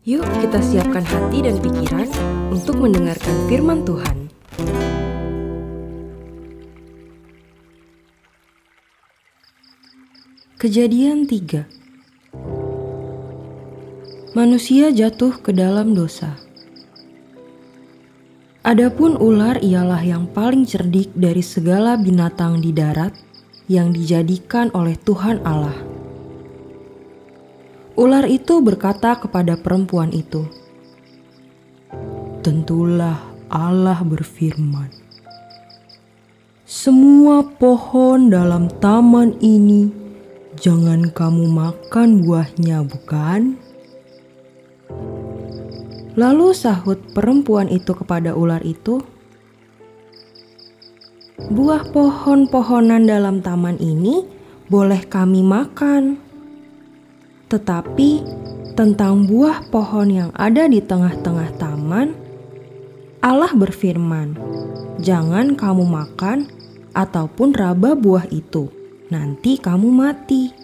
Yuk kita siapkan hati dan pikiran untuk mendengarkan firman Tuhan. Kejadian 3 Manusia jatuh ke dalam dosa. Adapun ular ialah yang paling cerdik dari segala binatang di darat yang dijadikan oleh Tuhan Allah. Ular itu berkata kepada perempuan itu, "Tentulah Allah berfirman, semua pohon dalam taman ini jangan kamu makan buahnya, bukan?" Lalu sahut perempuan itu kepada ular itu, "Buah pohon-pohonan dalam taman ini boleh kami makan, tetapi tentang buah pohon yang ada di tengah-tengah taman, Allah berfirman, 'Jangan kamu makan ataupun raba buah itu, nanti kamu mati.'"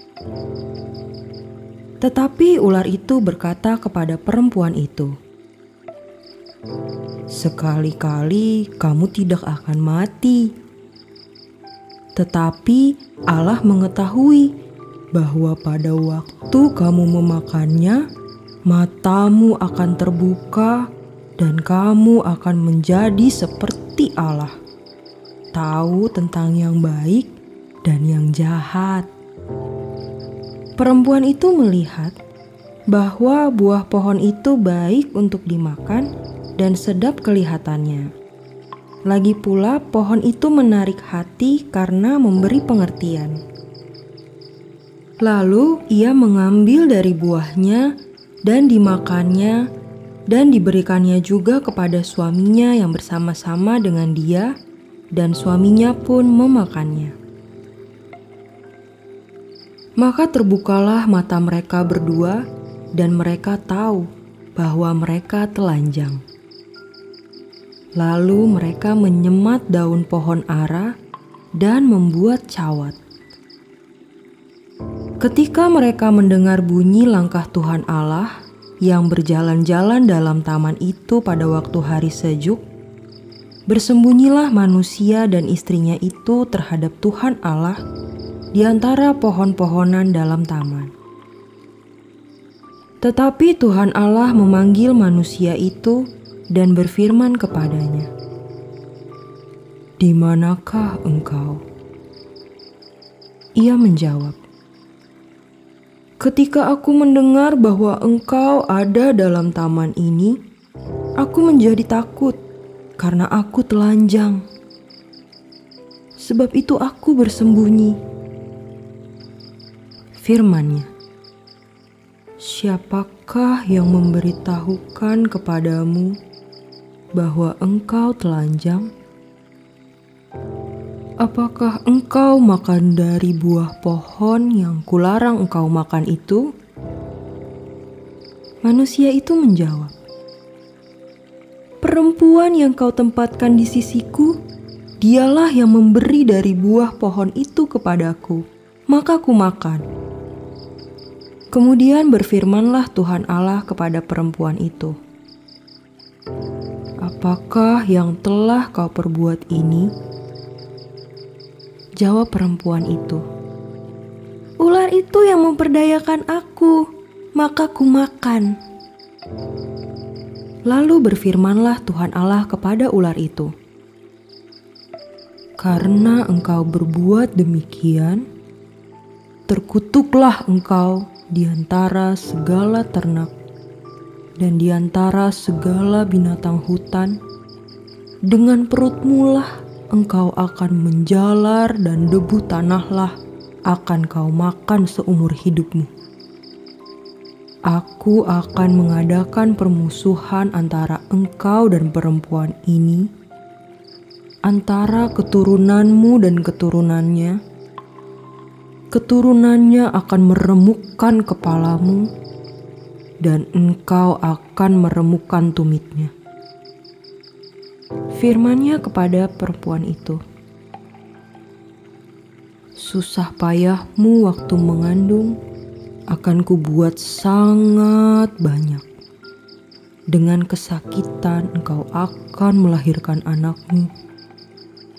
Tetapi ular itu berkata kepada perempuan itu, Sekali-kali kamu tidak akan mati, tetapi Allah mengetahui bahwa pada waktu kamu memakannya, matamu akan terbuka dan kamu akan menjadi seperti Allah, tahu tentang yang baik dan yang jahat. Perempuan itu melihat bahwa buah pohon itu baik untuk dimakan dan sedap kelihatannya. Lagi pula, pohon itu menarik hati karena memberi pengertian. Lalu ia mengambil dari buahnya dan dimakannya, dan diberikannya juga kepada suaminya yang bersama-sama dengan dia, dan suaminya pun memakannya. Maka terbukalah mata mereka berdua, dan mereka tahu bahwa mereka telanjang. Lalu mereka menyemat daun pohon ara dan membuat cawat. Ketika mereka mendengar bunyi langkah Tuhan Allah yang berjalan-jalan dalam taman itu pada waktu hari sejuk, bersembunyilah manusia dan istrinya itu terhadap Tuhan Allah di antara pohon-pohonan dalam taman. Tetapi Tuhan Allah memanggil manusia itu dan berfirman kepadanya, "Di manakah engkau?" Ia menjawab, "Ketika aku mendengar bahwa engkau ada dalam taman ini, aku menjadi takut karena aku telanjang. Sebab itu aku bersembunyi." Firman-Nya, "Siapakah yang memberitahukan kepadamu bahwa engkau telanjang? Apakah engkau makan dari buah pohon yang kularang engkau makan itu? Manusia itu menjawab, "Perempuan yang kau tempatkan di sisiku, dialah yang memberi dari buah pohon itu kepadaku, maka ku makan." Kemudian berfirmanlah Tuhan Allah kepada perempuan itu, Apakah yang telah kau perbuat ini? Jawab perempuan itu, Ular itu yang memperdayakan aku, maka ku makan. Lalu berfirmanlah Tuhan Allah kepada ular itu, Karena engkau berbuat demikian, terkutuklah engkau di antara segala ternak dan di antara segala binatang hutan, dengan perutmu lah engkau akan menjalar dan debu tanahlah akan kau makan seumur hidupmu. Aku akan mengadakan permusuhan antara engkau dan perempuan ini, antara keturunanmu dan keturunannya. Keturunannya akan meremukkan kepalamu, dan engkau akan meremukan tumitnya. Firmannya kepada perempuan itu, Susah payahmu waktu mengandung akan kubuat sangat banyak. dengan kesakitan engkau akan melahirkan anakmu,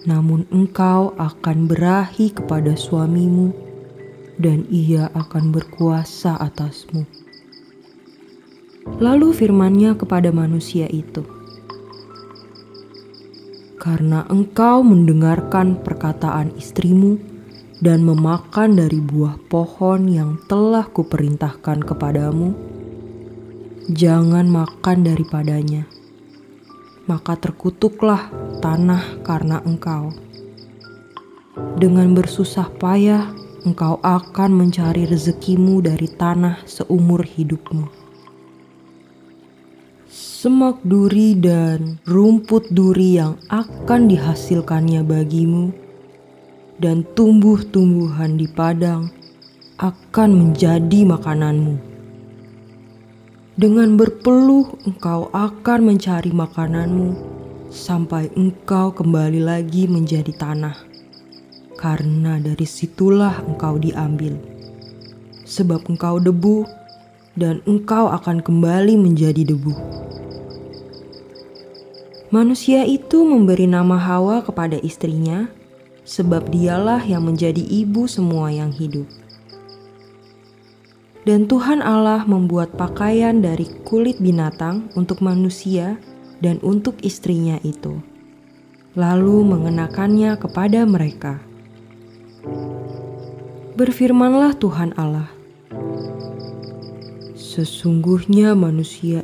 namun engkau akan berahi kepada suamimu, dan ia akan berkuasa atasmu. Lalu firmannya kepada manusia itu, "Karena engkau mendengarkan perkataan istrimu dan memakan dari buah pohon yang telah kuperintahkan kepadamu, jangan makan daripadanya, maka terkutuklah tanah karena engkau. Dengan bersusah payah, engkau akan mencari rezekimu dari tanah seumur hidupmu." Semak duri dan rumput duri yang akan dihasilkannya bagimu, dan tumbuh-tumbuhan di padang akan menjadi makananmu. Dengan berpeluh, engkau akan mencari makananmu sampai engkau kembali lagi menjadi tanah, karena dari situlah engkau diambil, sebab engkau debu, dan engkau akan kembali menjadi debu. Manusia itu memberi nama Hawa kepada istrinya, sebab dialah yang menjadi ibu semua yang hidup. Dan Tuhan Allah membuat pakaian dari kulit binatang untuk manusia dan untuk istrinya itu, lalu mengenakannya kepada mereka. Berfirmanlah Tuhan Allah, "Sesungguhnya manusia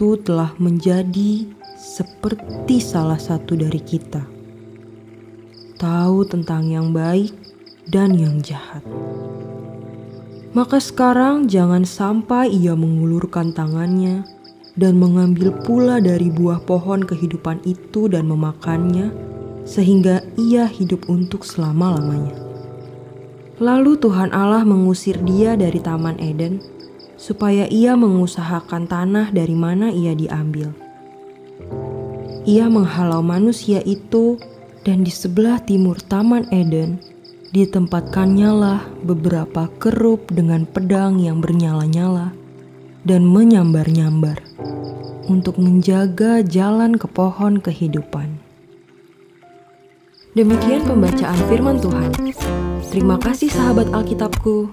itu telah menjadi..." seperti salah satu dari kita. Tahu tentang yang baik dan yang jahat. Maka sekarang jangan sampai ia mengulurkan tangannya dan mengambil pula dari buah pohon kehidupan itu dan memakannya, sehingga ia hidup untuk selama-lamanya. Lalu Tuhan Allah mengusir dia dari Taman Eden, supaya ia mengusahakan tanah dari mana ia diambil ia menghalau manusia itu dan di sebelah timur Taman Eden ditempatkannya lah beberapa kerup dengan pedang yang bernyala-nyala dan menyambar-nyambar untuk menjaga jalan ke pohon kehidupan. Demikian pembacaan firman Tuhan. Terima kasih sahabat Alkitabku.